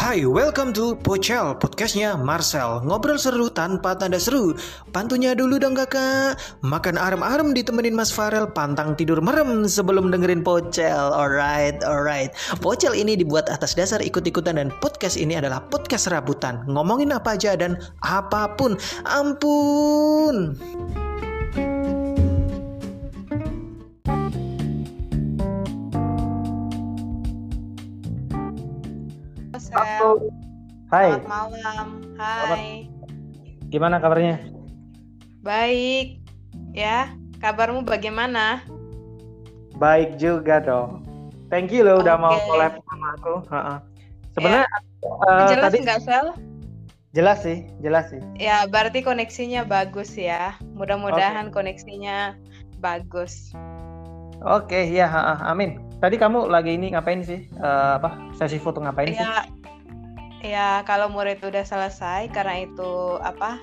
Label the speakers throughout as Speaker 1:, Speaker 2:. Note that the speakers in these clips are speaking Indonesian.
Speaker 1: Hai, welcome to Pocel, podcastnya Marcel. Ngobrol seru tanpa tanda seru. Pantunya dulu dong kakak. Makan arem-arem ditemenin Mas Farel Pantang tidur merem sebelum dengerin Pocel. Alright, alright. Pocel ini dibuat atas dasar ikut-ikutan Dan podcast ini adalah podcast rabutan Ngomongin apa aja dan apa pun. Ampun
Speaker 2: Sel.
Speaker 3: Hai,
Speaker 2: Selamat malam. Hai.
Speaker 3: gimana kabarnya?
Speaker 2: Baik. Ya, kabarmu bagaimana?
Speaker 3: Baik juga dong. Thank you loh udah mau
Speaker 2: Oke.
Speaker 3: collab sama aku. Ha-ha. Sebenarnya eh,
Speaker 2: Jelas
Speaker 3: tadi
Speaker 2: nggak, Sel?
Speaker 3: jelas sih, jelas sih.
Speaker 2: Ya, berarti koneksinya bagus ya. Mudah-mudahan koneksinya bagus.
Speaker 3: Oke, ya, ha-ha. amin. Tadi kamu lagi ini ngapain sih? Eh, apa? Sesi foto ngapain sih?
Speaker 2: Ya, ya kalau murid udah selesai karena itu apa?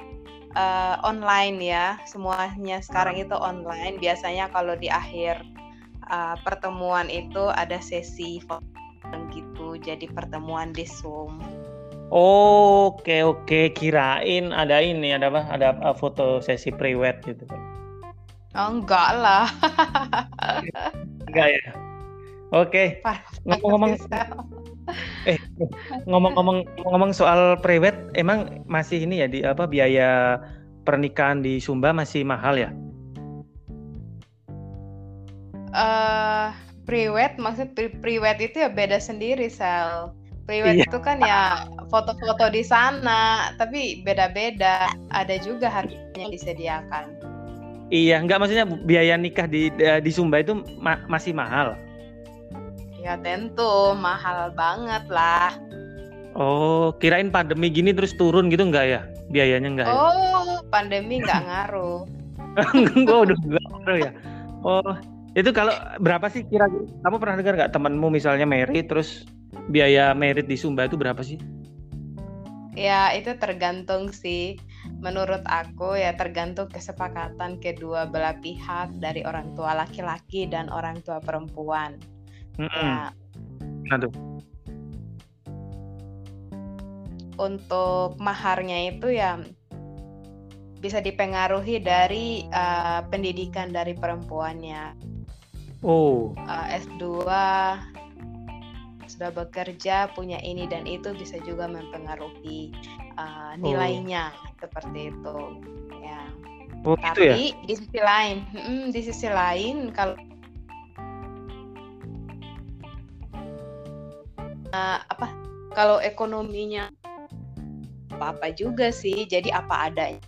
Speaker 2: eh, online ya. Semuanya sekarang itu online. Biasanya kalau di akhir eh, pertemuan itu ada sesi foto gitu. Jadi pertemuan di Zoom.
Speaker 3: Oke, oke. Kirain ada ini, ada apa? Ada foto sesi pre-wed gitu.
Speaker 2: Oh, enggak lah.
Speaker 3: Enggak ya? Oke, Ngomong-ngomong- eh ngomong-ngomong ngomong soal pre-wed, emang masih ini ya di apa biaya pernikahan di Sumba masih mahal ya?
Speaker 2: eh pre-wed maksud pre- pre-wed itu ya beda sendiri sel. Pre-wed
Speaker 3: Iya.
Speaker 2: itu kan ya foto-foto di sana, tapi beda-beda. Ada juga harganya disediakan.
Speaker 3: Iya, enggak maksudnya biaya nikah di di Sumba itu ma- masih mahal.
Speaker 2: Ya tentu mahal banget lah.
Speaker 3: Oh, kirain pandemi gini terus turun gitu enggak ya? Biayanya enggak ya?
Speaker 2: Oh, pandemi nggak ngaruh.
Speaker 3: Enggak, udah enggak ngaruh ya. Oh, itu kalau berapa sih kira kamu pernah dengar nggak temanmu misalnya merit terus biaya merit di Sumba itu berapa sih?
Speaker 2: Ya itu tergantung sih. Menurut aku ya tergantung kesepakatan kedua belah pihak dari orang tua laki-laki dan orang tua perempuan.
Speaker 3: Mm-mm.
Speaker 2: Ya,
Speaker 3: Nah, tuh.
Speaker 2: untuk maharnya itu ya bisa dipengaruhi dari uh, pendidikan dari perempuannya.
Speaker 3: Oh,
Speaker 2: Uh, S2 sudah bekerja, punya ini dan itu bisa juga mempengaruhi uh, nilainya seperti itu. Ya.
Speaker 3: oh gitu ya?
Speaker 2: Tapi di sisi lain, mm, di sisi lain kalau Uh, apa kalau ekonominya apa-apa juga sih, jadi apa adanya.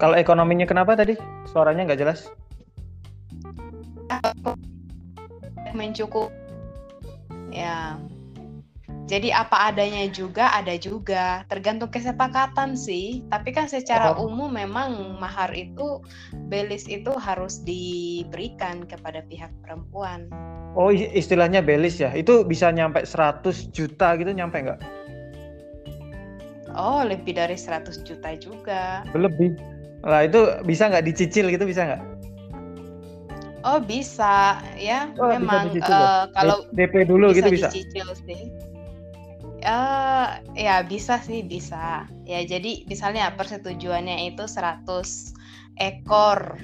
Speaker 3: Kalau ekonominya kenapa tadi? Suaranya nggak jelas.
Speaker 2: mencukup ya jadi apa adanya juga ada juga tergantung kesepakatan sih tapi kan secara
Speaker 3: Oh.
Speaker 2: umum memang mahar itu belis itu harus diberikan kepada pihak perempuan
Speaker 3: Oh, istilahnya belis ya. Itu bisa nyampe 100 juta gitu nyampe nggak?
Speaker 2: oh lebih dari 100 juta juga
Speaker 3: Lebih. Lah itu bisa nggak dicicil gitu bisa nggak?
Speaker 2: oh bisa ya
Speaker 3: Oh, bisa
Speaker 2: memang
Speaker 3: dicicil
Speaker 2: eh,
Speaker 3: ya?
Speaker 2: kalau
Speaker 3: DP dulu gitu bisa.
Speaker 2: dicicil sih. Eh, ya bisa sih bisa. Ya jadi misalnya persetujuannya itu 100 ekor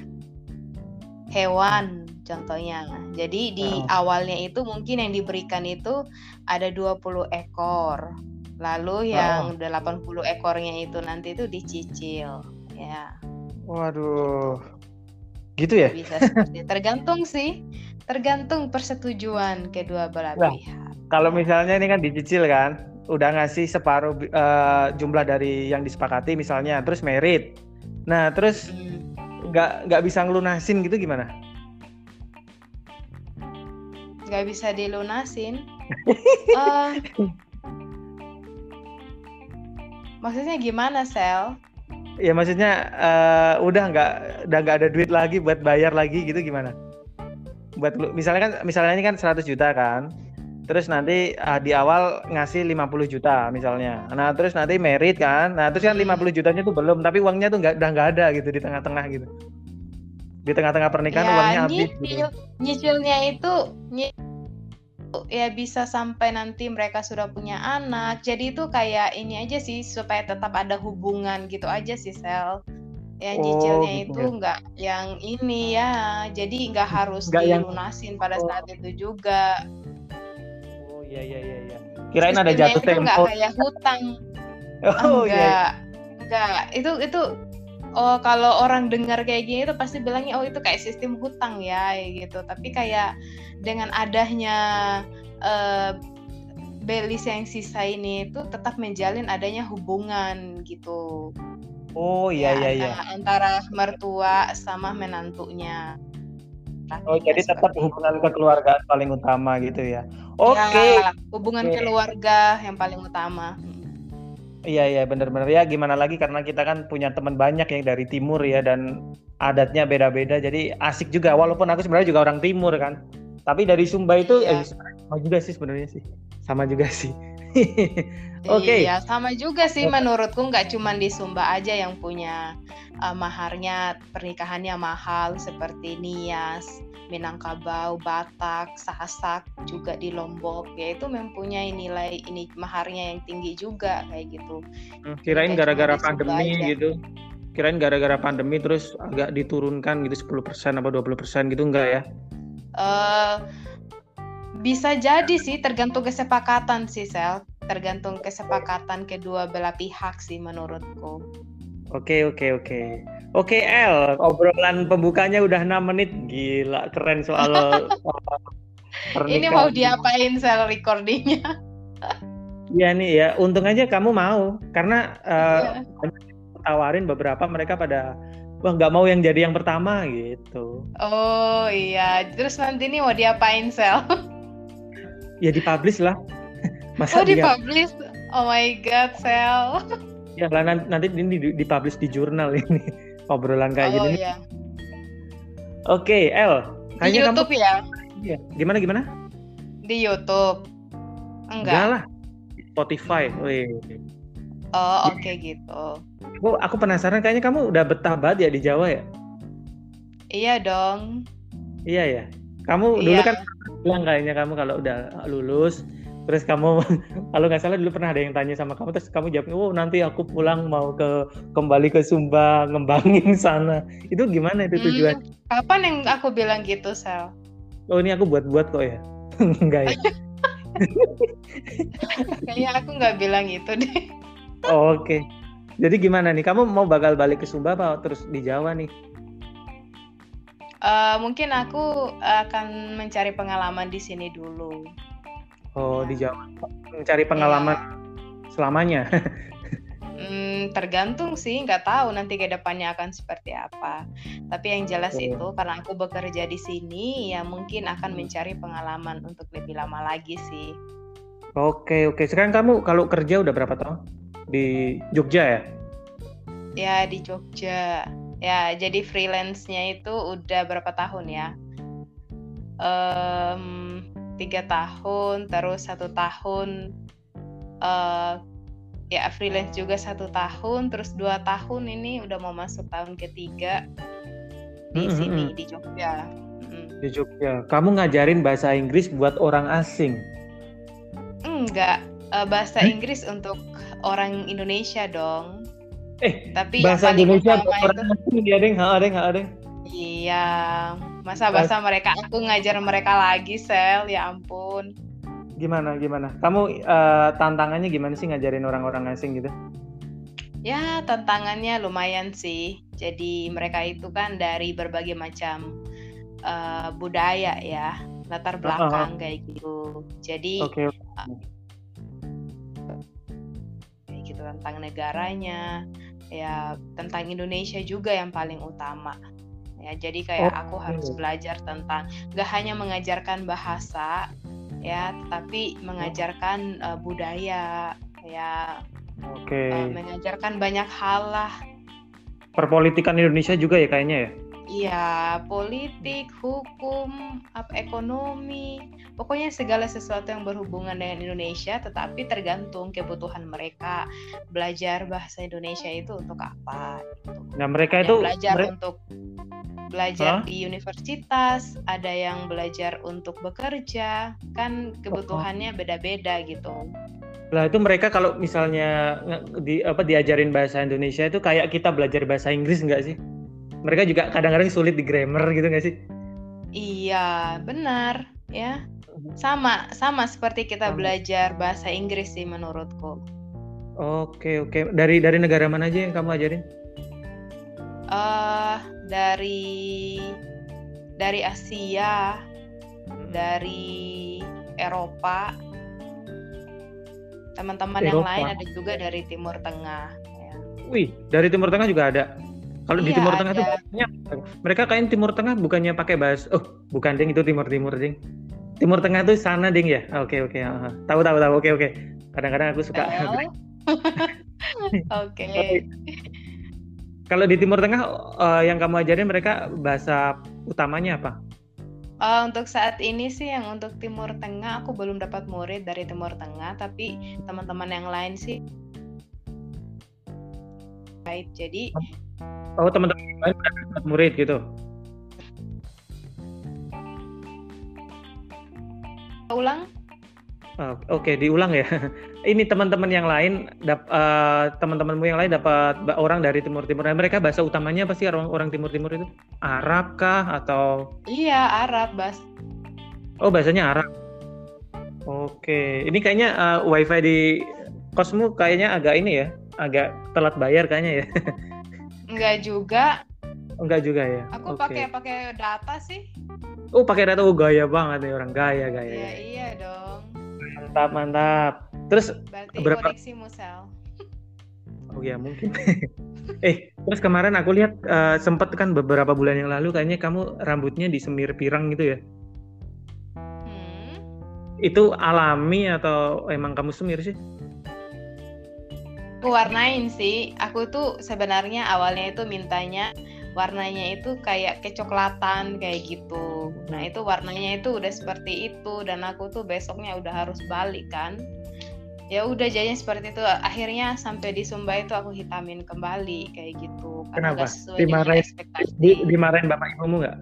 Speaker 2: hewan contohnya. Jadi di
Speaker 3: Oh.
Speaker 2: awalnya itu mungkin yang diberikan itu ada 20 ekor. Lalu
Speaker 3: Oh.
Speaker 2: yang 80 ekornya itu nanti itu dicicil. Ya,
Speaker 3: Waduh. Gitu ya?
Speaker 2: bisa seperti tergantung sih. Tergantung persetujuan kedua belah
Speaker 3: Lah,
Speaker 2: pihak.
Speaker 3: Kalau misalnya ini kan dicicil kan, udah ngasih separuh eh, jumlah dari yang disepakati misalnya, terus merit. Nah, terus
Speaker 2: Hmm.
Speaker 3: nggak nggak bisa ngelunasin gitu gimana?
Speaker 2: nggak bisa dilunasin. Eh, maksudnya gimana, Sel?
Speaker 3: Ya maksudnya eh, udah nggak udah nggak ada duit lagi buat bayar lagi gitu gimana? Buat misalnya kan misalnya ini kan 100 juta kan. Terus nanti ah, di awal ngasih 50 juta misalnya. Nah, terus nanti merit kan. Nah, terus kan
Speaker 2: Hmm.
Speaker 3: 50 jutanya tuh belum, tapi uangnya tuh nggak udah nggak ada gitu di tengah-tengah gitu. Di tengah-tengah pernikahan
Speaker 2: ya,
Speaker 3: uangnya habis gitu.
Speaker 2: nyicil, nyicilnya itu ny- ya bisa sampai nanti mereka sudah punya anak. Jadi itu kayak ini aja sih supaya tetap ada hubungan gitu aja sih sel. Ya
Speaker 3: Oh,
Speaker 2: cicilnya
Speaker 3: gitu
Speaker 2: itu
Speaker 3: ya.
Speaker 2: nggak yang ini ya. Jadi nggak harus
Speaker 3: Nggak yang-
Speaker 2: dilunasin pada
Speaker 3: Oh.
Speaker 2: saat itu juga.
Speaker 3: Iya iya iya iya. Kirain ada jatuh
Speaker 2: itu nggak
Speaker 3: tempo.
Speaker 2: kayak hutang.
Speaker 3: Oh iya.
Speaker 2: enggak, enggak. Itu itu oh kalau orang dengar kayak gini itu pasti bilangnya oh itu kayak sistem hutang ya gitu. Tapi kayak dengan adanya eh belis yang sisa ini itu tetap menjalin adanya hubungan gitu.
Speaker 3: Oh iya
Speaker 2: Ya,
Speaker 3: iya iya.
Speaker 2: antara mertua sama menantunya.
Speaker 3: Oh jadi tetap
Speaker 2: seperti
Speaker 3: hubungan kekeluargaan paling utama gitu ya. Oke.
Speaker 2: Ya, hubungan
Speaker 3: Oke.
Speaker 2: keluarga yang paling utama.
Speaker 3: Iya iya benar-benar ya gimana lagi karena kita kan punya teman banyak yang dari timur ya dan adatnya beda-beda jadi asik juga walaupun aku sebenarnya juga orang timur kan. Tapi dari Sumba itu
Speaker 2: Iya.
Speaker 3: eh, sama juga sih sebenarnya sih. Sama juga sih. Oke.
Speaker 2: Iya, sama juga sih menurutku nggak cuma di Sumba aja yang punya uh, maharnya pernikahannya mahal seperti Nias, Minangkabau, Batak, Sasak, juga di Lombok ya itu mempunyai nilai ini maharnya yang tinggi juga kayak gitu.
Speaker 3: Hmm, Kirain gara-gara pandemi
Speaker 2: aja.
Speaker 3: gitu. Kirain gara-gara pandemi terus agak diturunkan gitu 10% apa 20% gitu enggak ya?
Speaker 2: Eh bisa jadi sih tergantung kesepakatan sih Sel, tergantung kesepakatan kedua belah pihak sih menurutku.
Speaker 3: Oke oke oke. Oke El, obrolan pembukanya udah 6 menit. Gila, keren soal
Speaker 2: Ini mau diapain Sel recordingnya?
Speaker 3: Iya nih ya, untung aja kamu mau karena eh,
Speaker 2: Iya.
Speaker 3: tawarin beberapa mereka pada wah nggak mau yang jadi yang pertama gitu.
Speaker 2: Oh iya, terus nanti nih mau diapain sel?
Speaker 3: Ya dipublish lah. Masa
Speaker 2: Oh dipublish? Oh my god, sel.
Speaker 3: ya lah nan- nanti ini di- dipublish di jurnal ini obrolan kayak
Speaker 2: oh
Speaker 3: gini.
Speaker 2: iya.
Speaker 3: Oke, El,
Speaker 2: Di
Speaker 3: kayaknya kamu
Speaker 2: YouTube ya?
Speaker 3: Iya. gimana gimana?
Speaker 2: Di YouTube?
Speaker 3: Enggak
Speaker 2: Enggak.
Speaker 3: lah. Spotify. Wih.
Speaker 2: Oh oke gitu.
Speaker 3: Aku, aku penasaran kayaknya kamu udah betah banget ya di Jawa ya?
Speaker 2: Iya dong.
Speaker 3: Iya ya. Kamu dulu
Speaker 2: Iya.
Speaker 3: kan bilang kayaknya kamu kalau udah lulus terus kamu kalau nggak salah dulu pernah ada yang tanya sama kamu terus kamu jawab oh nanti aku pulang mau ke kembali ke Sumba ngembangin sana. Itu gimana itu
Speaker 2: Hmm,
Speaker 3: tujuan?
Speaker 2: kapan yang aku bilang gitu sel?
Speaker 3: oh ini aku buat-buat kok ya? Enggak ya?
Speaker 2: Kayaknya aku nggak bilang itu deh.
Speaker 3: Oh, oke. Jadi gimana nih? Kamu mau bakal balik ke Sumba apa terus di Jawa nih
Speaker 2: Eh, mungkin aku akan mencari pengalaman di sini dulu.
Speaker 3: oh di Jawa mencari pengalaman selamanya
Speaker 2: Hmm, tergantung sih, nggak tahu nanti ke depannya akan seperti apa. Tapi yang jelas
Speaker 3: Oke.
Speaker 2: itu karena aku bekerja di sini, ya mungkin akan mencari pengalaman untuk lebih lama lagi sih.
Speaker 3: oke oke sekarang kamu kalau kerja udah berapa tahun di Jogja ya
Speaker 2: Ya di Jogja. Ya jadi freelance-nya itu udah berapa tahun ya? Em, tiga tahun, terus satu tahun. eh ya freelance juga satu tahun, terus dua tahun ini udah mau masuk tahun ketiga di
Speaker 3: Mm, mm,
Speaker 2: sini
Speaker 3: mm.
Speaker 2: di Jogja. Mm.
Speaker 3: di Jogja kamu ngajarin bahasa Inggris buat orang asing
Speaker 2: Enggak, eh, bahasa? Inggris untuk orang Indonesia dong.
Speaker 3: Eh,
Speaker 2: Tapi
Speaker 3: bahasa Indonesia
Speaker 2: itu
Speaker 3: ya deng. Ha deng ha deng.
Speaker 2: Iya, masa bahasa mereka aku ngajar mereka lagi sel, ya ampun.
Speaker 3: gimana gimana? Kamu eh, tantangannya gimana sih ngajarin orang-orang asing gitu?
Speaker 2: Ya tantangannya lumayan sih. Jadi mereka itu kan dari berbagai macam eh, budaya ya, latar belakang kayak gitu. Jadi
Speaker 3: oke
Speaker 2: kayak gitu tentang negaranya, ya tentang Indonesia juga yang paling utama. Ya, jadi kayak
Speaker 3: Oh,
Speaker 2: aku harus
Speaker 3: oke.
Speaker 2: belajar tentang gak hanya mengajarkan bahasa ya, tetapi mengajarkan eh, budaya ya,
Speaker 3: oke
Speaker 2: eh, mengajarkan banyak hal lah.
Speaker 3: perpolitikan Indonesia juga ya kayaknya ya
Speaker 2: Iya, politik, hukum, apa ekonomi, pokoknya segala sesuatu yang berhubungan dengan Indonesia, tetapi tergantung kebutuhan mereka belajar bahasa Indonesia itu untuk apa. Gitu.
Speaker 3: nah mereka
Speaker 2: Yang
Speaker 3: itu
Speaker 2: belajar
Speaker 3: mere-
Speaker 2: untuk belajar
Speaker 3: Hah?
Speaker 2: di universitas, ada yang belajar untuk bekerja, kan kebutuhannya beda-beda gitu.
Speaker 3: Lah itu mereka kalau misalnya di apa diajarin bahasa Indonesia itu kayak kita belajar bahasa Inggris nggak sih? Mereka juga kadang-kadang sulit di grammar gitu nggak sih?
Speaker 2: Iya, benar, ya. Sama, sama seperti kita
Speaker 3: Sama.
Speaker 2: belajar bahasa Inggris sih menurutku.
Speaker 3: Oke oke. Dari dari negara mana aja yang kamu ajarin?
Speaker 2: eh dari dari Asia, dari Eropa, teman-teman yang lain ada juga dari Timur Tengah. ya.
Speaker 3: Wih, dari Timur Tengah juga ada. Kalau di
Speaker 2: Iya,
Speaker 3: Timur Tengah tuh banyak. Mereka kayak Timur Tengah bukannya pakai bahasa Oh, bukan ding itu Timur Timur ding. Timur Tengah tuh sana ding ya. Oke oke. ah, ah. Tahu tahu tahu. Oke oke. Kadang-kadang aku suka.
Speaker 2: Oke.
Speaker 3: Kalau di Timur Tengah eh, yang kamu ajarin mereka bahasa utamanya apa?
Speaker 2: Eh, untuk saat ini sih yang untuk Timur Tengah aku belum dapat murid dari Timur Tengah, tapi teman-teman yang lain sih baik. Jadi
Speaker 3: Oh teman-teman lain murid gitu.
Speaker 2: ulang
Speaker 3: Oh, Oke, diulang ya. Ini teman-teman yang lain, dap, eh, teman-temanmu yang lain dapat orang dari Timur Timur. Nah, mereka bahasa utamanya apa sih orang orang Timur Timur itu? Arab kah atau?
Speaker 2: iya Arab bas.
Speaker 3: Oh, bahasanya Arab. Oke, ini kayaknya eh, WiFi di kosmu kayaknya agak ini ya, agak telat bayar kayaknya ya.
Speaker 2: Enggak juga.
Speaker 3: Enggak juga ya.
Speaker 2: Aku
Speaker 3: Oke.
Speaker 2: pakai pakai data sih.
Speaker 3: Oh, pakai data oh, gaya banget nih orang gaya gaya.
Speaker 2: Iya iya dong.
Speaker 3: Mantap mantap. Terus
Speaker 2: Berarti
Speaker 3: Berapa-
Speaker 2: koneksimu sel.
Speaker 3: Oh ya mungkin. eh terus kemarin aku lihat eh, sempet kan beberapa bulan yang lalu kayaknya kamu rambutnya disemir pirang gitu ya.
Speaker 2: Hmm.
Speaker 3: Itu alami atau emang kamu semir sih?
Speaker 2: Aku warnain sih. Aku tuh sebenarnya awalnya itu mintanya warnanya itu kayak kecoklatan kayak gitu. Nah itu warnanya itu udah seperti itu dan aku tuh besoknya udah harus balik kan. Ya udah jadinya seperti itu. Akhirnya sampai di Sumba itu aku hitamin kembali kayak gitu. Karena
Speaker 3: Kenapa? Dimarahin-. Di, dimarahin bapak ibumu nggak?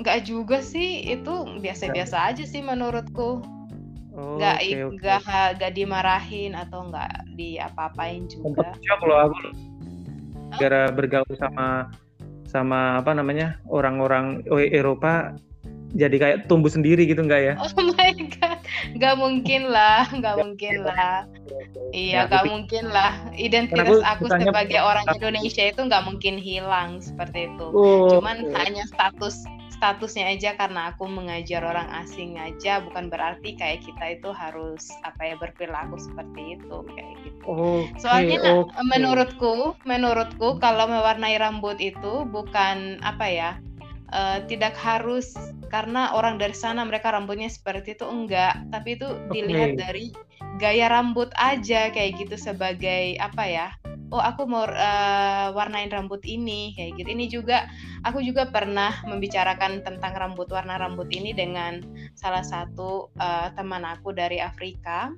Speaker 2: Nggak juga sih. Itu biasa-biasa aja sih menurutku.
Speaker 3: Oh,
Speaker 2: Nggak
Speaker 3: oke,
Speaker 2: i-
Speaker 3: oke.
Speaker 2: nggak nggak dimarahin atau nggak diapa-apain juga.
Speaker 3: Shock loh aku gara bergaul sama sama apa namanya orang-orang Eropa jadi kayak tumbuh sendiri gitu nggak ya?
Speaker 2: Oh my god, nggak mungkin lah, nggak mungkin lah.
Speaker 3: Ya,
Speaker 2: Iya, nggak mungkin lah. Identitas
Speaker 3: aku
Speaker 2: aku sebagai orang Indonesia itu nggak mungkin hilang seperti itu.
Speaker 3: Oh,
Speaker 2: Cuman hanya status statusnya aja karena aku mengajar orang asing aja, bukan berarti kayak kita itu harus apa ya berperilaku seperti itu kayak gitu.
Speaker 3: Oke,
Speaker 2: Soalnya
Speaker 3: oke.
Speaker 2: menurutku, menurutku kalau mewarnai rambut itu bukan apa ya, eh, tidak harus karena orang dari sana mereka rambutnya seperti itu enggak, tapi itu dilihat dari gaya rambut aja kayak gitu sebagai apa ya? Oh aku mau eh, warnain rambut ini kayak gitu. Ini juga aku juga pernah membicarakan tentang rambut warna rambut ini dengan salah satu eh, teman aku dari Afrika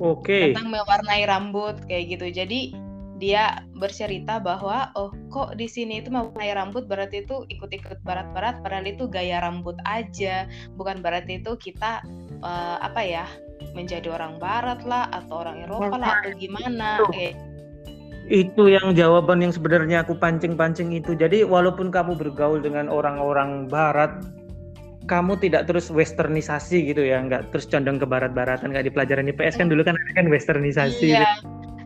Speaker 3: Oke.
Speaker 2: tentang mewarnai rambut kayak gitu. Jadi dia bercerita bahwa oh kok di sini itu mewarnai rambut berarti itu ikut-ikut barat-barat padahal itu gaya rambut aja bukan berarti itu kita eh, apa ya menjadi orang barat lah atau orang Eropa lah atau gimana kayak
Speaker 3: Itu yang jawaban yang sebenarnya aku pancing-pancing itu. Jadi walaupun kamu bergaul dengan orang-orang barat, kamu tidak terus westernisasi gitu ya, nggak terus condong ke barat-baratan kayak di pelajaran IPS kan dulu kan ada kan westernisasi.
Speaker 2: iya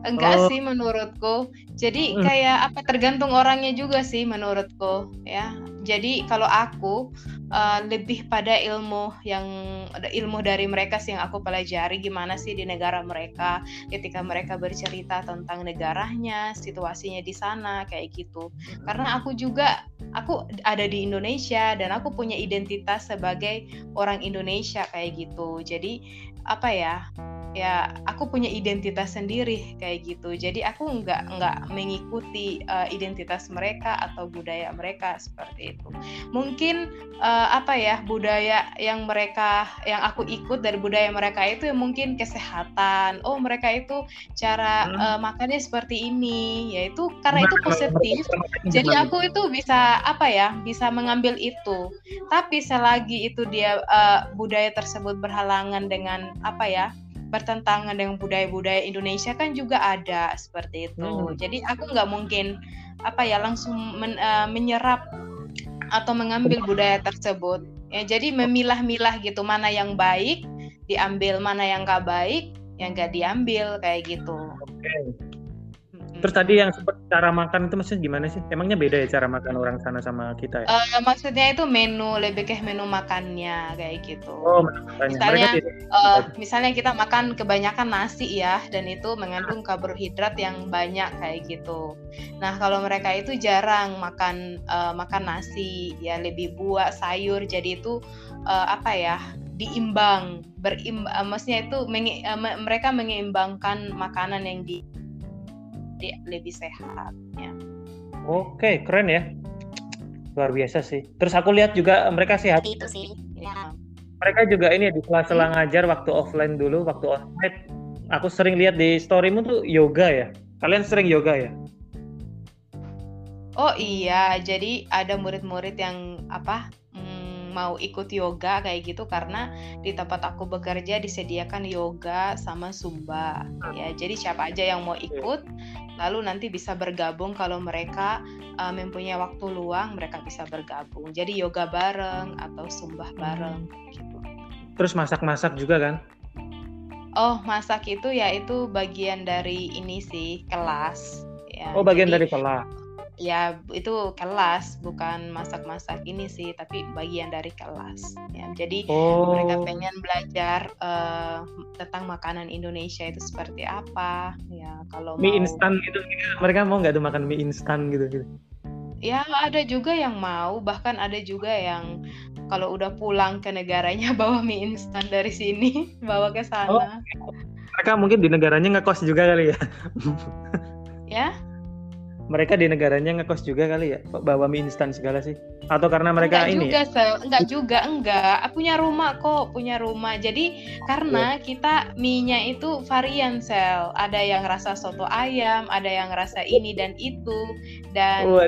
Speaker 2: enggak
Speaker 3: Oh.
Speaker 2: sih menurutku. Jadi kayak apa tergantung orangnya juga sih menurutku ya. Jadi kalau aku eh, lebih pada ilmu yang ada ilmu dari mereka sih yang aku pelajari gimana sih di negara mereka ketika mereka bercerita tentang negaranya situasinya di sana kayak gitu. Karena aku juga aku ada di Indonesia dan aku punya identitas sebagai orang Indonesia kayak gitu. Jadi apa ya ya aku punya identitas sendiri kayak gitu. Jadi aku nggak nggak mengikuti uh, identitas mereka atau budaya mereka seperti itu. Mungkin uh, apa ya budaya yang mereka yang aku ikut dari budaya mereka itu ya mungkin kesehatan. Oh mereka itu cara hmm. uh, makannya seperti ini. Yaitu karena itu positif. jadi aku itu bisa apa ya bisa mengambil itu. Tapi selagi itu dia uh, budaya tersebut berhalangan dengan apa ya bertentangan dengan budaya-budaya Indonesia kan juga ada seperti itu. Hmm. Jadi aku nggak mungkin apa ya langsung men, uh, menyerap atau mengambil budaya tersebut. Ya, jadi memilah-milah gitu mana yang baik diambil, mana yang nggak baik yang nggak diambil kayak gitu. Okay.
Speaker 3: Terus tadi yang sempat cara makan itu maksudnya gimana sih? Emangnya beda ya cara makan orang sana sama kita ya?
Speaker 2: Uh, maksudnya itu menu lebih ke menu makannya kayak gitu.
Speaker 3: Oh, makannya.
Speaker 2: Misalnya, uh, misalnya kita makan kebanyakan nasi ya, dan itu mengandung karbohidrat yang banyak kayak gitu. Nah kalau mereka itu jarang makan uh, makan nasi, ya lebih buah, sayur, jadi itu uh, apa ya? diimbang berim uh, maksudnya itu mengi, uh, mereka menyeimbangkan makanan yang di jadi lebih sehat ya.
Speaker 3: Oke, keren ya. Luar biasa sih. Terus aku lihat juga mereka sehat.
Speaker 2: Itu sih. Ya.
Speaker 3: Mereka juga ini di sela-sela ngajar waktu offline dulu, waktu online. Aku sering lihat di storymu tuh yoga ya. Kalian sering yoga ya?
Speaker 2: Oh iya, jadi ada murid-murid yang apa mau ikut yoga kayak gitu karena di tempat aku bekerja disediakan yoga sama zumba ya jadi siapa aja yang mau ikut lalu nanti bisa bergabung kalau mereka uh, mempunyai waktu luang mereka bisa bergabung. Jadi yoga bareng atau zumba bareng gitu.
Speaker 3: Terus masak-masak juga kan?
Speaker 2: Oh masak itu ya itu bagian dari ini sih kelas.
Speaker 3: Ya oh bagian jadi, dari kelas
Speaker 2: ya itu kelas bukan masak-masak ini sih tapi bagian dari kelas ya. Jadi oh. mereka pengen belajar uh, tentang makanan Indonesia itu seperti apa ya. Kalau
Speaker 3: mie mau... instan gitu mereka mau nggak tuh makan mie instan gitu gitu?
Speaker 2: Ya ada juga yang mau bahkan ada juga yang kalau udah pulang ke negaranya bawa mie instan dari sini bawa ke sana.
Speaker 3: Oh. mereka mungkin di negaranya ngekos juga kali ya?
Speaker 2: Ya
Speaker 3: mereka di negaranya ngekos juga kali ya? Bawa mie instan segala sih? Atau karena mereka
Speaker 2: enggak
Speaker 3: ini
Speaker 2: juga ya? enggak juga enggak. Punya rumah kok punya rumah. Jadi karena yeah. kita mie-nya itu varian sel. Ada yang rasa soto ayam ada yang rasa ini dan itu. Dan oh,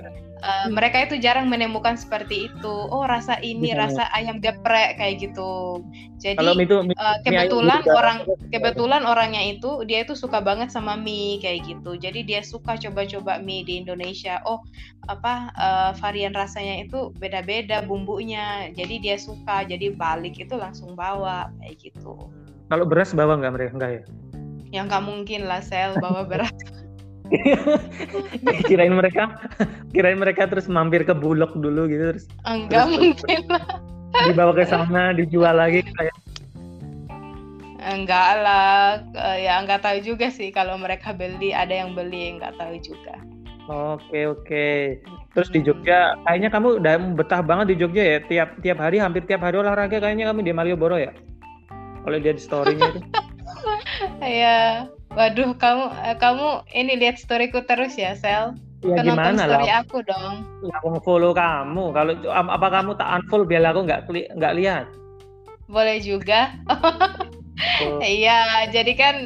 Speaker 2: uh, mereka itu jarang menemukan seperti itu. Oh rasa ini ya. rasa ayam geprek kayak gitu. Jadi itu, uh, kebetulan mie orang kebetulan orangnya itu dia itu suka banget sama mie kayak gitu. Jadi dia suka coba-coba mie di Indonesia. Oh apa uh, varian rasanya itu beda-beda bumbunya. Jadi dia suka. Jadi balik itu langsung bawa kayak gitu.
Speaker 3: Kalau beras bawa nggak mereka enggak ya?
Speaker 2: Yang nggak mungkin lah sel bawa beras.
Speaker 3: kirain mereka kirain mereka terus mampir ke bulog dulu gitu terus
Speaker 2: enggak terus, mungkin lah.
Speaker 3: dibawa ke sana dijual lagi kayak
Speaker 2: enggak lah ya enggak tahu juga sih kalau mereka beli ada yang beli enggak tahu juga.
Speaker 3: Oke oke. Terus di Jogja kayaknya kamu udah betah banget di Jogja ya tiap tiap hari hampir tiap hari olahraga kayaknya kamu di Malioboro ya? Kalau lihat storynya itu
Speaker 2: ya Waduh, kamu eh, kamu ini lihat storyku terus ya, Sel?
Speaker 3: Ya, gimana
Speaker 2: story lah? aku dong.
Speaker 3: Aku follow kamu. Kalau apa kamu tak unfollow biar aku nggak nggak lihat?
Speaker 2: Boleh juga. Iya, jadi kan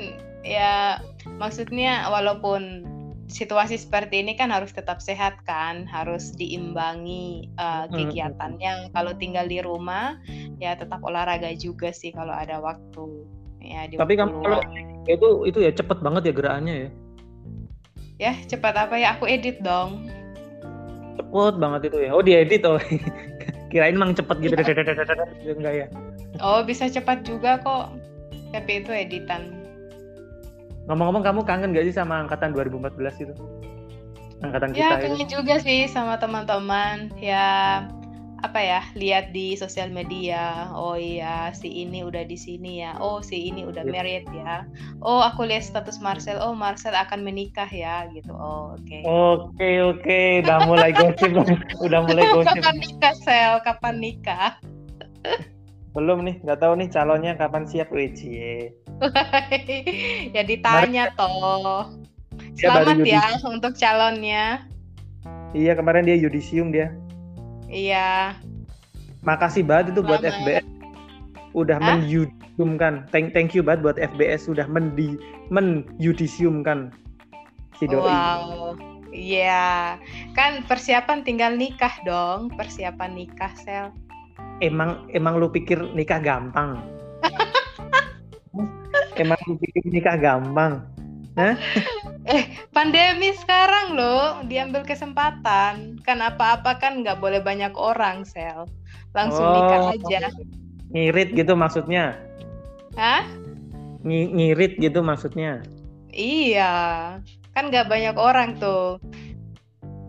Speaker 2: ya maksudnya walaupun situasi seperti ini kan harus tetap sehat kan, harus diimbangi uh, kegiatannya. Kalau tinggal di rumah ya tetap olahraga juga sih kalau ada waktu. Ya,
Speaker 3: Tapi kamu kalau itu itu ya cepet banget ya gerakannya ya?
Speaker 2: Ya cepat apa ya? Aku edit dong.
Speaker 3: Cepet banget itu ya? Oh diedit oh. Kirain emang cepet gitu. Enggak ya?
Speaker 2: Oh bisa cepat juga kok. Tapi itu editan.
Speaker 3: Ngomong-ngomong kamu kangen gak sih sama angkatan 2014 itu? Angkatan
Speaker 2: ya,
Speaker 3: kita
Speaker 2: ya kangen juga sih sama teman-teman. Ya apa ya lihat di sosial media oh iya si ini udah di sini ya oh si ini udah iya. married ya oh aku lihat status Marcel oh Marcel akan menikah ya gitu oh oke okay.
Speaker 3: oke okay, oke okay. udah mulai gosip udah mulai gosip
Speaker 2: kapan nikah sel kapan nikah
Speaker 3: belum nih, nggak tahu nih calonnya kapan siap Wiji.
Speaker 2: ya ditanya toh.
Speaker 3: Dia baru
Speaker 2: Selamat ya
Speaker 3: yudisium.
Speaker 2: untuk calonnya.
Speaker 3: Iya kemarin dia yudisium dia.
Speaker 2: Iya.
Speaker 3: Makasih banget itu buat
Speaker 2: Selamat.
Speaker 3: FBS udah
Speaker 2: Hah?
Speaker 3: menyudisiumkan. Thank thank you banget buat FBS sudah mendi menyudisiumkan si doi.
Speaker 2: Wow. Iya. Kan persiapan tinggal nikah dong. Persiapan nikah sel.
Speaker 3: Emang emang lu pikir nikah gampang? emang lu pikir nikah gampang?
Speaker 2: Pandemi sekarang loh, diambil kesempatan. Kan apa-apa kan nggak boleh banyak orang sel. Langsung
Speaker 3: Oh.
Speaker 2: nikah aja.
Speaker 3: Ngirit gitu maksudnya?
Speaker 2: Hah?
Speaker 3: Ngi- ngirit gitu maksudnya?
Speaker 2: Iya. Kan nggak banyak orang tuh.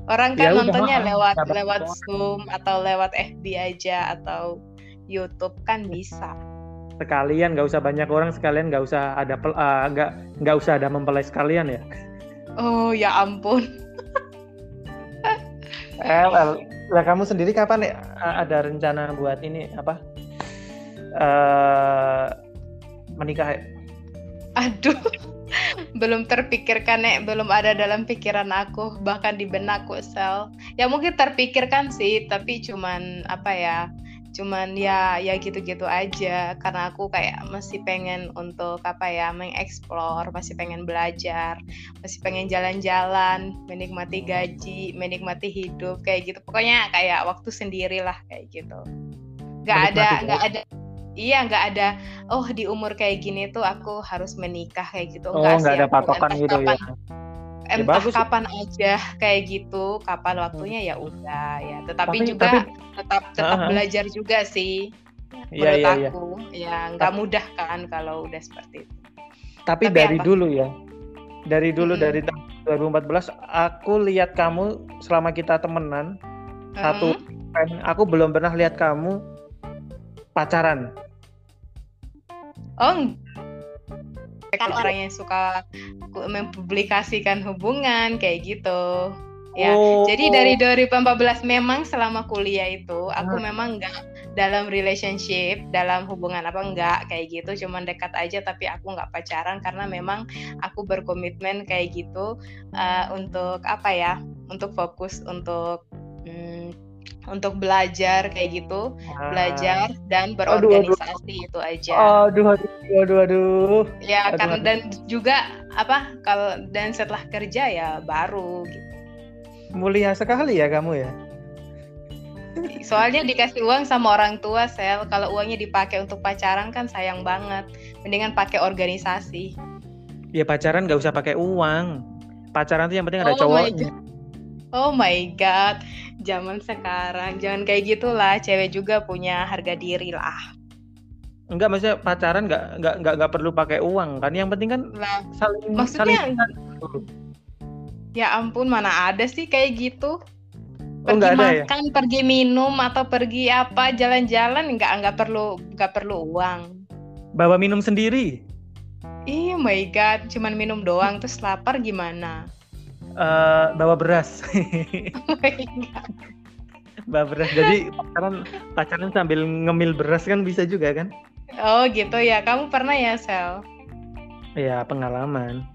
Speaker 2: Orang
Speaker 3: Ya
Speaker 2: kan
Speaker 3: udah,
Speaker 2: nontonnya
Speaker 3: maaf.
Speaker 2: lewat lewat. Zoom atau lewat FB aja atau YouTube kan bisa.
Speaker 3: Sekalian nggak usah banyak orang sekalian nggak usah ada ah, nggak nggak usah ada mempelai sekalian ya?
Speaker 2: Oh ya ampun.
Speaker 3: Eh, well, lah kamu sendiri kapan ya ada rencana buat ini apa? eh menikah ya?
Speaker 2: Aduh. belum terpikirkan nek belum ada dalam pikiran aku bahkan di benakku sel ya mungkin terpikirkan sih tapi cuman apa ya cuman ya ya gitu-gitu aja. Karena aku kayak masih pengen untuk apa ya mengeksplor masih pengen belajar masih pengen jalan-jalan menikmati gaji menikmati hidup kayak gitu. Pokoknya kayak waktu sendiri lah kayak gitu. Nggak ada nggak ada iya nggak ada oh di umur kayak gini tuh aku harus menikah kayak gitu.
Speaker 3: Oh,
Speaker 2: Enggak
Speaker 3: nggak ada patokan gitu
Speaker 2: kapan,
Speaker 3: ya?
Speaker 2: Entah
Speaker 3: bagus.
Speaker 2: kapan aja kayak gitu kapan waktunya ya udah ya tetapi
Speaker 3: Tapi-
Speaker 2: juga
Speaker 3: tapi-
Speaker 2: tetap tetap
Speaker 3: Ah, ah.
Speaker 2: belajar juga sih
Speaker 3: Iya
Speaker 2: menurut
Speaker 3: iya iya.
Speaker 2: aku ya nggak mudah kan kalau udah seperti itu
Speaker 3: Tapi,
Speaker 2: Tapi
Speaker 3: dari
Speaker 2: apa?
Speaker 3: dulu ya. Dari dulu
Speaker 2: Mm-mm.
Speaker 3: dari tahun 2014 aku lihat kamu selama kita temenan satu
Speaker 2: Mm-mm.
Speaker 3: kan, aku belum pernah lihat kamu pacaran.
Speaker 2: oh kan orang yang suka mempublikasikan hubungan kayak gitu ya
Speaker 3: Oh.
Speaker 2: Jadi dari 2014 memang selama kuliah itu aku
Speaker 3: Ah.
Speaker 2: memang nggak dalam relationship, dalam hubungan apa enggak kayak gitu, cuman dekat aja tapi aku nggak pacaran karena memang aku berkomitmen kayak gitu eh, untuk apa ya, untuk fokus untuk mm, untuk belajar kayak gitu,
Speaker 3: Ah.
Speaker 2: belajar dan
Speaker 3: Aduh, aduh.
Speaker 2: berorganisasi itu aja.
Speaker 3: Aduh, aduh, aduh, aduh.
Speaker 2: ya
Speaker 3: aduh,
Speaker 2: karena
Speaker 3: aduh.
Speaker 2: dan juga apa kalau dan setelah kerja ya baru gitu.
Speaker 3: Mulia sekali ya kamu ya.
Speaker 2: Soalnya dikasih uang sama orang tua, Sel. Kalau uangnya dipakai untuk pacaran kan sayang banget. Mendingan pakai organisasi.
Speaker 3: Ya pacaran nggak usah pakai uang. Pacaran tuh yang penting ada
Speaker 2: Oh
Speaker 3: cowoknya.
Speaker 2: Oh my god, zaman sekarang jangan kayak gitulah. Cewek juga punya harga diri lah.
Speaker 3: Enggak maksudnya pacaran nggak nggak nggak nggak perlu pakai uang kan. Yang penting kan
Speaker 2: Lah,
Speaker 3: saling
Speaker 2: Maksudnya-
Speaker 3: saling
Speaker 2: ya ampun mana ada sih kayak gitu.
Speaker 3: Oh,
Speaker 2: Pergi
Speaker 3: ada ya?
Speaker 2: makan, pergi minum atau pergi apa jalan-jalan nggak nggak perlu nggak perlu uang.
Speaker 3: bawa minum sendiri.
Speaker 2: Ih my god, cuman minum doang terus lapar gimana?
Speaker 3: Eh, bawa beras.
Speaker 2: Oh
Speaker 3: bawa beras. Jadi pacaran pacaran sambil ngemil beras kan bisa juga kan?
Speaker 2: Oh gitu ya, kamu pernah ya Sel?
Speaker 3: Ya pengalaman.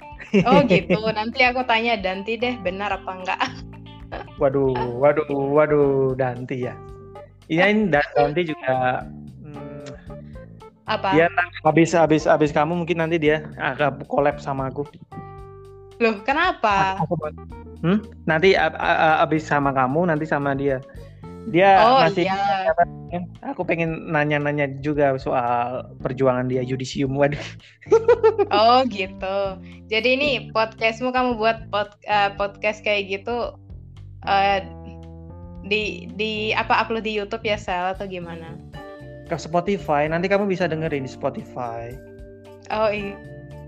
Speaker 2: Oh gitu, nanti aku tanya Danti deh benar apa enggak.
Speaker 3: Waduh, waduh, waduh, Danti ya. Iya ini Dan- Danti juga hmm,
Speaker 2: Apa?
Speaker 3: dia habis habis habis kamu mungkin nanti dia agak collab sama aku.
Speaker 2: Loh, kenapa?
Speaker 3: Aku Hmm? Nanti ab- a- a- abis sama kamu, nanti sama dia. Dia
Speaker 2: Oh
Speaker 3: masih
Speaker 2: iya.
Speaker 3: aku pengen nanya-nanya juga soal perjuangan dia yudisium. Waduh.
Speaker 2: Oh gitu. Jadi ini podcastmu kamu buat pod- eh, podcast kayak gitu eh, di di apa upload di YouTube ya Sel atau gimana?
Speaker 3: Ke Spotify, nanti kamu bisa dengerin di Spotify.
Speaker 2: Oh iya.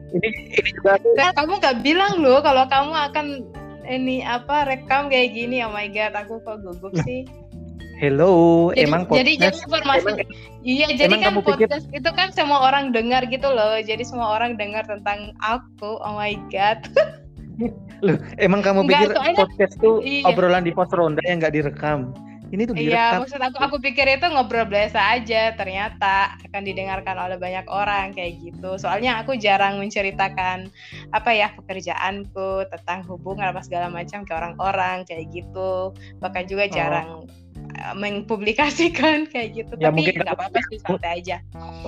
Speaker 3: Ini ini juga aku
Speaker 2: Sel, kamu nggak bilang loh kalau kamu akan ini apa rekam kayak gini. Oh my god, aku kok gugup sih.
Speaker 3: hello,
Speaker 2: Jadi,
Speaker 3: emang
Speaker 2: jadi jadi
Speaker 3: podcast
Speaker 2: informasi
Speaker 3: emang,
Speaker 2: Iya, jadi kan
Speaker 3: kamu pikir-
Speaker 2: podcast itu kan semua orang dengar gitu loh. Jadi semua orang dengar tentang aku. Oh my god.
Speaker 3: loh, emang kamu
Speaker 2: Nggak,
Speaker 3: pikir
Speaker 2: soalnya-
Speaker 3: podcast tuh
Speaker 2: Iya.
Speaker 3: obrolan di pos ronda yang nggak direkam. Ini tuh
Speaker 2: Iya,
Speaker 3: direkam.
Speaker 2: maksud aku aku pikir itu ngobrol biasa aja, ternyata akan didengarkan oleh banyak orang kayak gitu. Soalnya aku jarang menceritakan apa ya pekerjaanku tentang hubungan apa segala macam ke orang-orang kayak gitu. Bahkan juga
Speaker 3: Oh.
Speaker 2: jarang eh, mengpublikasikan kayak gitu.
Speaker 3: Ya,
Speaker 2: Tapi
Speaker 3: mungkin
Speaker 2: nggak apa-apa sih santai aja.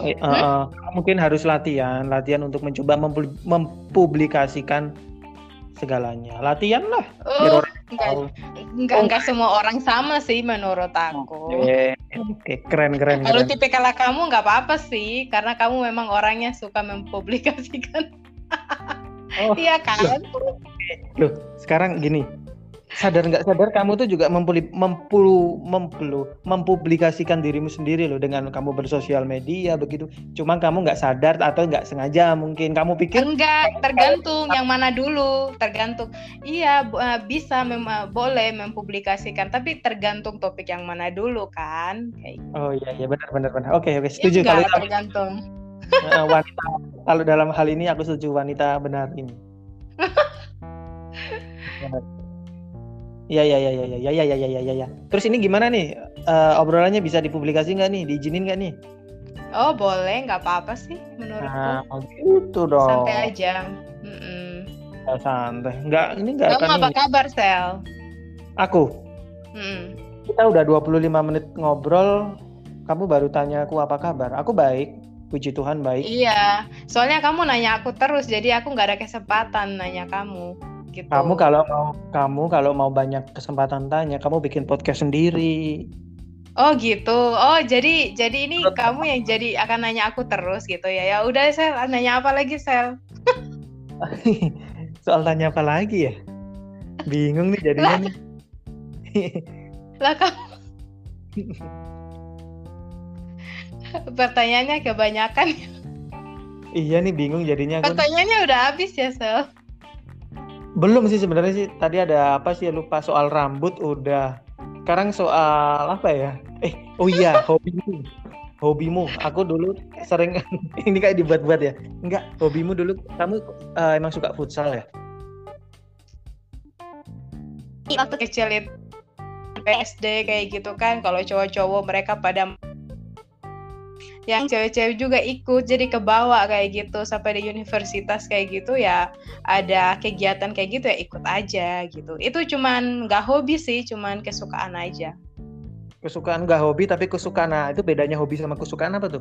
Speaker 3: Eh, eh, eh, mungkin harus latihan, latihan untuk mencoba mempublikasikan segalanya. Latihan lah.
Speaker 2: Oh, enggak, enggak,
Speaker 3: Oh.
Speaker 2: enggak semua orang sama sih menurut aku.
Speaker 3: Oke, oke, keren keren.
Speaker 2: Kalau
Speaker 3: keren.
Speaker 2: tipikal kamu nggak apa-apa sih, karena kamu memang orangnya suka mempublikasikan.
Speaker 3: Oh,
Speaker 2: Iya kan?
Speaker 3: loh, sekarang gini. Sadar nggak sadar kamu tuh juga mempuli, mempulu, mempulu, mempublikasikan dirimu sendiri loh dengan kamu bersosial media begitu. Cuma kamu nggak sadar atau nggak sengaja mungkin kamu pikir
Speaker 2: Enggak, tergantung yang mana dulu, tergantung. Iya, eh, bisa mem- boleh mempublikasikan, tapi tergantung topik yang mana dulu kan. Kayak gitu.
Speaker 3: Oh iya iya benar benar benar. Oke oke setuju
Speaker 2: enggak,
Speaker 3: kalau
Speaker 2: tergantung.
Speaker 3: Eh, wanita kalau dalam hal ini aku setuju wanita benar ini. Iya iya iya iya iya iya iya iya iya iya. Terus ini gimana nih Eh, obrolannya bisa dipublikasi nggak nih? Diizinin nggak nih?
Speaker 2: Oh, boleh, nggak apa-apa sih menurutku.
Speaker 3: Nah, gitu dong.
Speaker 2: Santai aja. Mm-mm.
Speaker 3: Ya, santai. Nggak ini nggak
Speaker 2: Kamu apa kabar, Sel?
Speaker 3: Aku.
Speaker 2: Mm.
Speaker 3: Kita udah 25 menit ngobrol. Kamu baru tanya aku apa kabar? Aku baik. Puji Tuhan baik.
Speaker 2: Iya, soalnya kamu nanya aku terus, jadi aku nggak ada kesempatan nanya kamu. Gitu.
Speaker 3: Kamu kalau mau kamu kalau mau banyak kesempatan tanya, kamu bikin podcast sendiri.
Speaker 2: Oh gitu. Oh jadi jadi ini
Speaker 3: Betul.
Speaker 2: kamu yang jadi akan nanya aku terus gitu ya. Ya udah Sel, nanya apa lagi Sel?
Speaker 3: Soal tanya apa lagi ya? Bingung nih jadinya nih.
Speaker 2: Lah kamu Pertanyaannya kebanyakan.
Speaker 3: iya nih bingung jadinya aku.
Speaker 2: Pertanyaannya udah habis ya Sel.
Speaker 3: Belum sih sebenarnya sih. Tadi ada apa sih lupa soal rambut udah. Sekarang soal apa ya? Eh, oh iya, hobimu. Hobimu. Aku dulu sering ini kayak dibuat-buat ya. Enggak, hobimu dulu kamu eh, emang suka futsal ya?
Speaker 2: Waktu kecil itu SD kayak gitu kan kalau cowok-cowok mereka pada yang cewek-cewek juga ikut jadi kebawa kayak gitu sampai di universitas kayak gitu ya ada kegiatan kayak gitu ya ikut aja gitu itu cuman nggak hobi sih cuman kesukaan aja
Speaker 3: Kesukaan enggak hobi tapi kesukaan. Nah, itu bedanya hobi sama kesukaan apa tuh?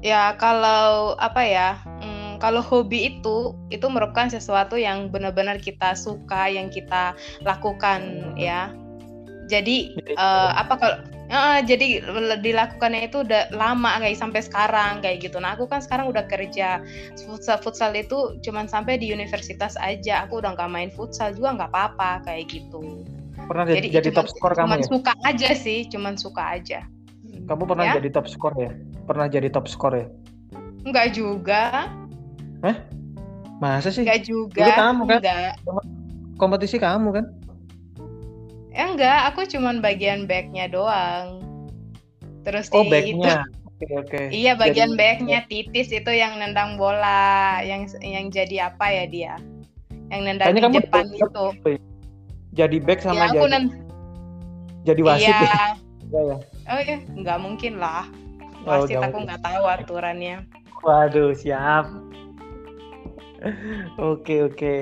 Speaker 2: ya kalau apa ya mm, kalau hobi itu itu merupakan sesuatu yang benar-benar kita suka yang kita lakukan ya jadi eh, apa kalau eh, jadi dilakukannya itu udah lama kayak sampai sekarang kayak gitu nah aku kan sekarang udah kerja futsal futsal itu cuman sampai di universitas aja aku udah nggak main futsal juga nggak apa-apa kayak gitu
Speaker 3: Pernah jadi,
Speaker 2: jadi cuman,
Speaker 3: top skor kamu
Speaker 2: cuman
Speaker 3: ya?
Speaker 2: suka aja sih cuman suka aja
Speaker 3: Kamu pernah
Speaker 2: Ya?
Speaker 3: jadi top skor ya? Pernah jadi top skor ya?
Speaker 2: Enggak juga,
Speaker 3: Masa sih?
Speaker 2: enggak juga.
Speaker 3: Dulu kamu kan?
Speaker 2: Enggak.
Speaker 3: Kompetisi kamu kan?
Speaker 2: Eh, enggak, aku cuman bagian backnya doang. Terus
Speaker 3: Oh,
Speaker 2: di
Speaker 3: backnya. Oke, oke.
Speaker 2: itu- iya, bagian
Speaker 3: Jadi-
Speaker 2: backnya titis itu yang nendang bola, yang yang jadi apa ya dia? Yang nendang di depan
Speaker 3: deket
Speaker 2: itu.
Speaker 3: Jadi back sama
Speaker 2: Ya, aku
Speaker 3: jadi
Speaker 2: nen
Speaker 3: jadi wasit
Speaker 2: iya.
Speaker 3: ya? Iya, ya.
Speaker 2: Oh iya, enggak mungkin lah.
Speaker 3: Oh,
Speaker 2: Wasit
Speaker 3: nggak
Speaker 2: aku nggak tahu aturannya.
Speaker 3: Waduh, siap. Oke, oke.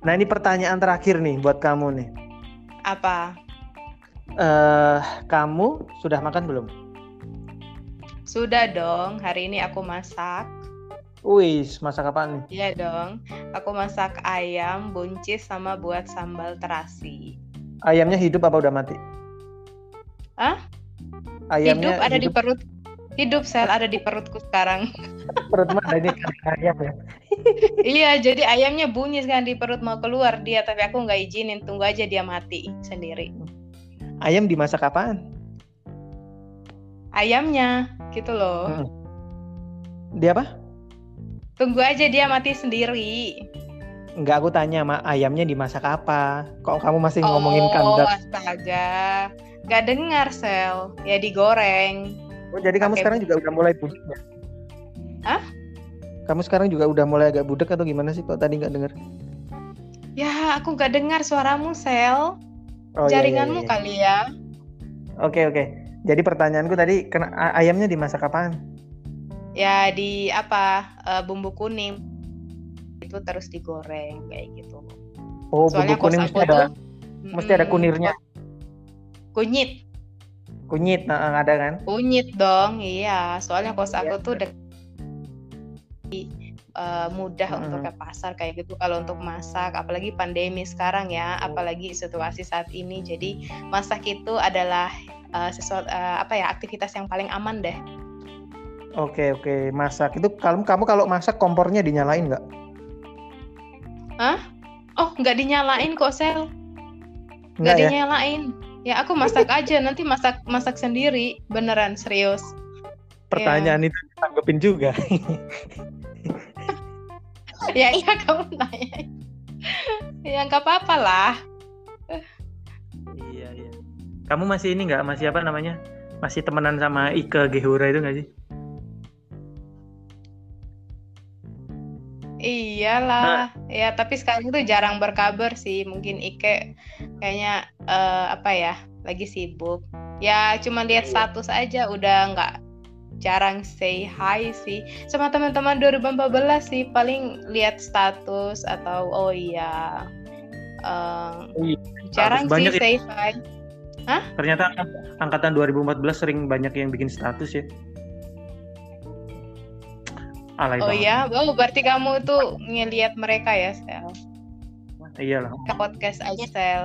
Speaker 3: Nah, ini pertanyaan terakhir nih buat kamu nih.
Speaker 2: Apa?
Speaker 3: Eh, kamu sudah makan belum?
Speaker 2: Sudah dong, hari ini aku masak.
Speaker 3: Wis, masak apa nih?
Speaker 2: Iya dong. Aku masak ayam, buncis sama buat sambal terasi.
Speaker 3: Ayamnya hidup apa udah mati?
Speaker 2: Hah?
Speaker 3: Ayamnya
Speaker 2: hidup ada di perut hidup sel ada di perutku sekarang
Speaker 3: perut mana ini ayam ya?
Speaker 2: Iya jadi ayamnya bunyi kan di perut mau keluar dia tapi aku nggak izinin tunggu aja dia mati sendiri
Speaker 3: Ayam dimasak apaan?
Speaker 2: ayamnya gitu loh
Speaker 3: Hmm. Dia apa?
Speaker 2: tunggu aja dia mati sendiri
Speaker 3: Enggak, aku tanya, Ma, ayamnya dimasak apa? Kok kamu masih ngomongin
Speaker 2: oh
Speaker 3: kandang?
Speaker 2: astaga nggak dengar sel ya digoreng
Speaker 3: Oh, jadi kamu
Speaker 2: pakai
Speaker 3: sekarang juga udah mulai budek ya?
Speaker 2: Hah?
Speaker 3: Kamu sekarang juga udah mulai agak budek atau gimana sih? Kok tadi nggak dengar?
Speaker 2: ya aku nggak dengar suaramu sel
Speaker 3: Oh, iya, iya,
Speaker 2: jaringanmu
Speaker 3: iya.
Speaker 2: kali ya.
Speaker 3: Oke oke. Jadi pertanyaanku tadi kena ayamnya dimasak apaan?
Speaker 2: Ya di apa eh, bumbu kuning itu terus digoreng kayak gitu.
Speaker 3: Oh,
Speaker 2: Soalnya
Speaker 3: bumbu kuning mesti ada
Speaker 2: tuh
Speaker 3: mesti ada kunirnya.
Speaker 2: Kunyit,
Speaker 3: Kunyit, nah, ada kan?
Speaker 2: kunyit dong, iya. Soalnya kos aku
Speaker 3: Iya.
Speaker 2: tuh dek eh, mudah
Speaker 3: Mm-mm.
Speaker 2: untuk ke pasar kayak gitu. Kalau untuk masak apalagi pandemi sekarang ya apalagi situasi saat ini. Jadi masak itu adalah eh, sesuatu eh, apa ya aktivitas yang paling aman deh.
Speaker 3: Oke oke. Masak. Itu kalau kamu kalau masak kompornya dinyalain nggak?
Speaker 2: oh nggak dinyalain kok sel. Nggak
Speaker 3: Nggak ya?
Speaker 2: dinyalain. Ya aku masak aja. Nanti masak masak sendiri. Beneran serius
Speaker 3: Pertanyaan itu tanggepin juga.
Speaker 2: ya iya kamu nanya ya nggak apa-apa lah
Speaker 3: iya iya. Kamu masih ini nggak? Masih apa namanya? Masih temenan sama Ike Gehura itu nggak sih?
Speaker 2: Iyalah, ya tapi sekarang itu jarang berkabar sih. Mungkin Ike kayaknya eh, apa ya, lagi sibuk. Ya cuma lihat status aja, udah nggak jarang say hi sih. Sama teman-teman 2014 sih, paling lihat status atau oh iya, eh,
Speaker 3: Iya,
Speaker 2: jarang sih
Speaker 3: banyak ya.
Speaker 2: say hi.
Speaker 3: Ternyata angkatan 2014 sering banyak yang bikin status ya. Alay
Speaker 2: Oh
Speaker 3: banget.
Speaker 2: iya, oh berarti kamu tuh ngelihat mereka ya, Sel.
Speaker 3: Iyalah.
Speaker 2: Ke podcast aja, Sel.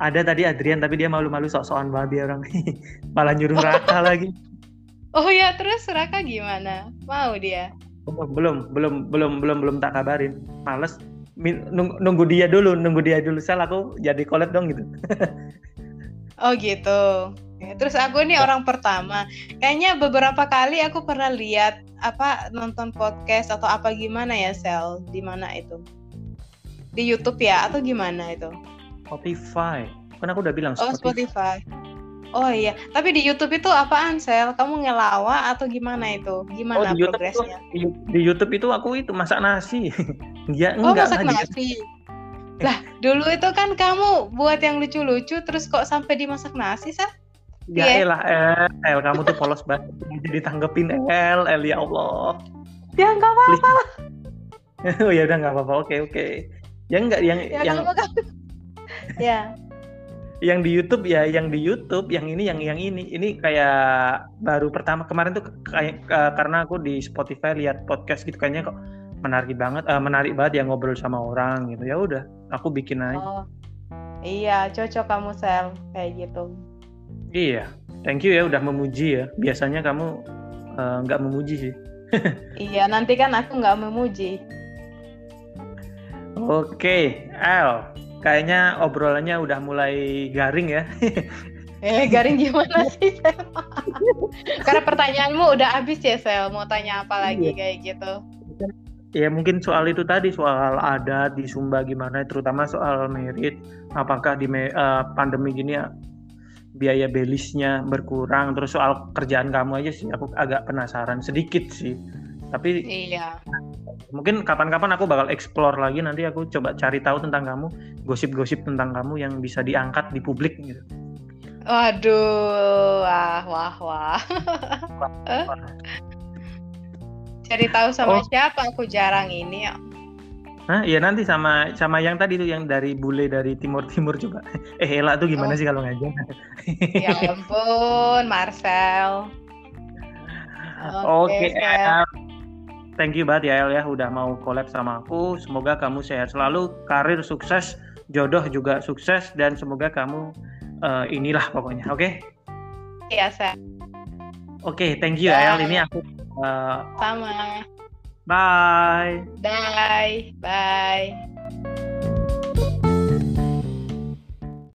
Speaker 3: Ada tadi Adrian tapi dia malu-malu sok-sokan banget dia orang. Malah nyuruh Raka lagi.
Speaker 2: Oh ya, terus Raka gimana? Mau dia?
Speaker 3: Oh, belum, belum, belum, belum, belum tak kabarin. Males. Nung- nunggu dia dulu, nunggu dia dulu. Sel aku jadi collab dong gitu.
Speaker 2: Oh gitu. Ya, Terus aku nih orang pertama. Kayaknya beberapa kali aku pernah lihat apa nonton podcast atau apa gimana ya Sel? Di mana itu? Di YouTube ya atau gimana itu?
Speaker 3: Spotify. Kan aku udah bilang
Speaker 2: Oh Spotify. Oh iya, tapi di YouTube itu apaan Sel? Kamu ngelawa atau gimana itu?
Speaker 3: Oh,
Speaker 2: Gimana
Speaker 3: di YouTube itu,
Speaker 2: progresnya?
Speaker 3: di, di YouTube itu aku itu masak nasi. ya
Speaker 2: Oh
Speaker 3: enggak
Speaker 2: masak
Speaker 3: lah,
Speaker 2: nasi. Lah dulu itu kan kamu buat yang lucu-lucu terus kok sampai dimasak nasi Sel?
Speaker 3: Ya
Speaker 2: Iya.
Speaker 3: elah, El, El, kamu tuh polos banget. Jadi tanggepin El, El ya Allah.
Speaker 2: Ya enggak apa-apa.
Speaker 3: oh ya udah nggak apa-apa. Oke oke. Yang enggak yang
Speaker 2: Ya
Speaker 3: yang
Speaker 2: kan. ya.
Speaker 3: Yang di YouTube ya, yang di YouTube, yang ini yang yang ini. Ini kayak baru pertama kemarin tuh kayak eh, karena aku di Spotify lihat podcast gitu kayaknya kok menarik banget, eh, menarik banget ya ngobrol sama orang gitu. Ya udah, aku bikin aja.
Speaker 2: Oh. Iya, cocok kamu Sel kayak gitu.
Speaker 3: Iya. Thank you ya udah memuji ya. Biasanya kamu eh, nggak memuji sih.
Speaker 2: Iya, nanti kan aku nggak memuji.
Speaker 3: Oke, El. Kayaknya obrolannya udah mulai garing ya.
Speaker 2: Eh, garing gimana sih, Sel? Karena pertanyaanmu udah habis ya, Sel. Mau tanya apa lagi
Speaker 3: Iya.
Speaker 2: kayak gitu?
Speaker 3: Ya mungkin soal itu tadi soal adat di Sumba gimana, terutama soal merit. Apakah di eh, pandemi gini ya biaya belisnya berkurang, terus soal kerjaan kamu aja sih aku agak penasaran sedikit sih. Tapi
Speaker 2: Iya.
Speaker 3: Mungkin kapan-kapan aku bakal explore lagi nanti aku coba cari tahu tentang kamu, gosip-gosip tentang kamu yang bisa diangkat di publik gitu.
Speaker 2: Waduh, wah, wah, wah. Cari tahu sama
Speaker 3: Oh.
Speaker 2: siapa? Aku jarang ini. ya.
Speaker 3: Hah, ya nanti sama sama yang tadi tuh yang dari bule dari timur timur coba. Eh Ela tuh gimana
Speaker 2: Oh.
Speaker 3: sih kalau ngajar?
Speaker 2: Ya ampun, Marcel.
Speaker 3: Oke,
Speaker 2: Sel.
Speaker 3: El. Thank you banget ya El ya udah mau collab sama aku. Semoga kamu sehat selalu, karir sukses, jodoh juga sukses dan semoga kamu eh, inilah pokoknya. Oke?
Speaker 2: Iya, Sel.
Speaker 3: Oke, thank you
Speaker 2: Ya.
Speaker 3: El. Ini aku eh,
Speaker 2: Sama.
Speaker 3: bye.
Speaker 2: Bye. Bye.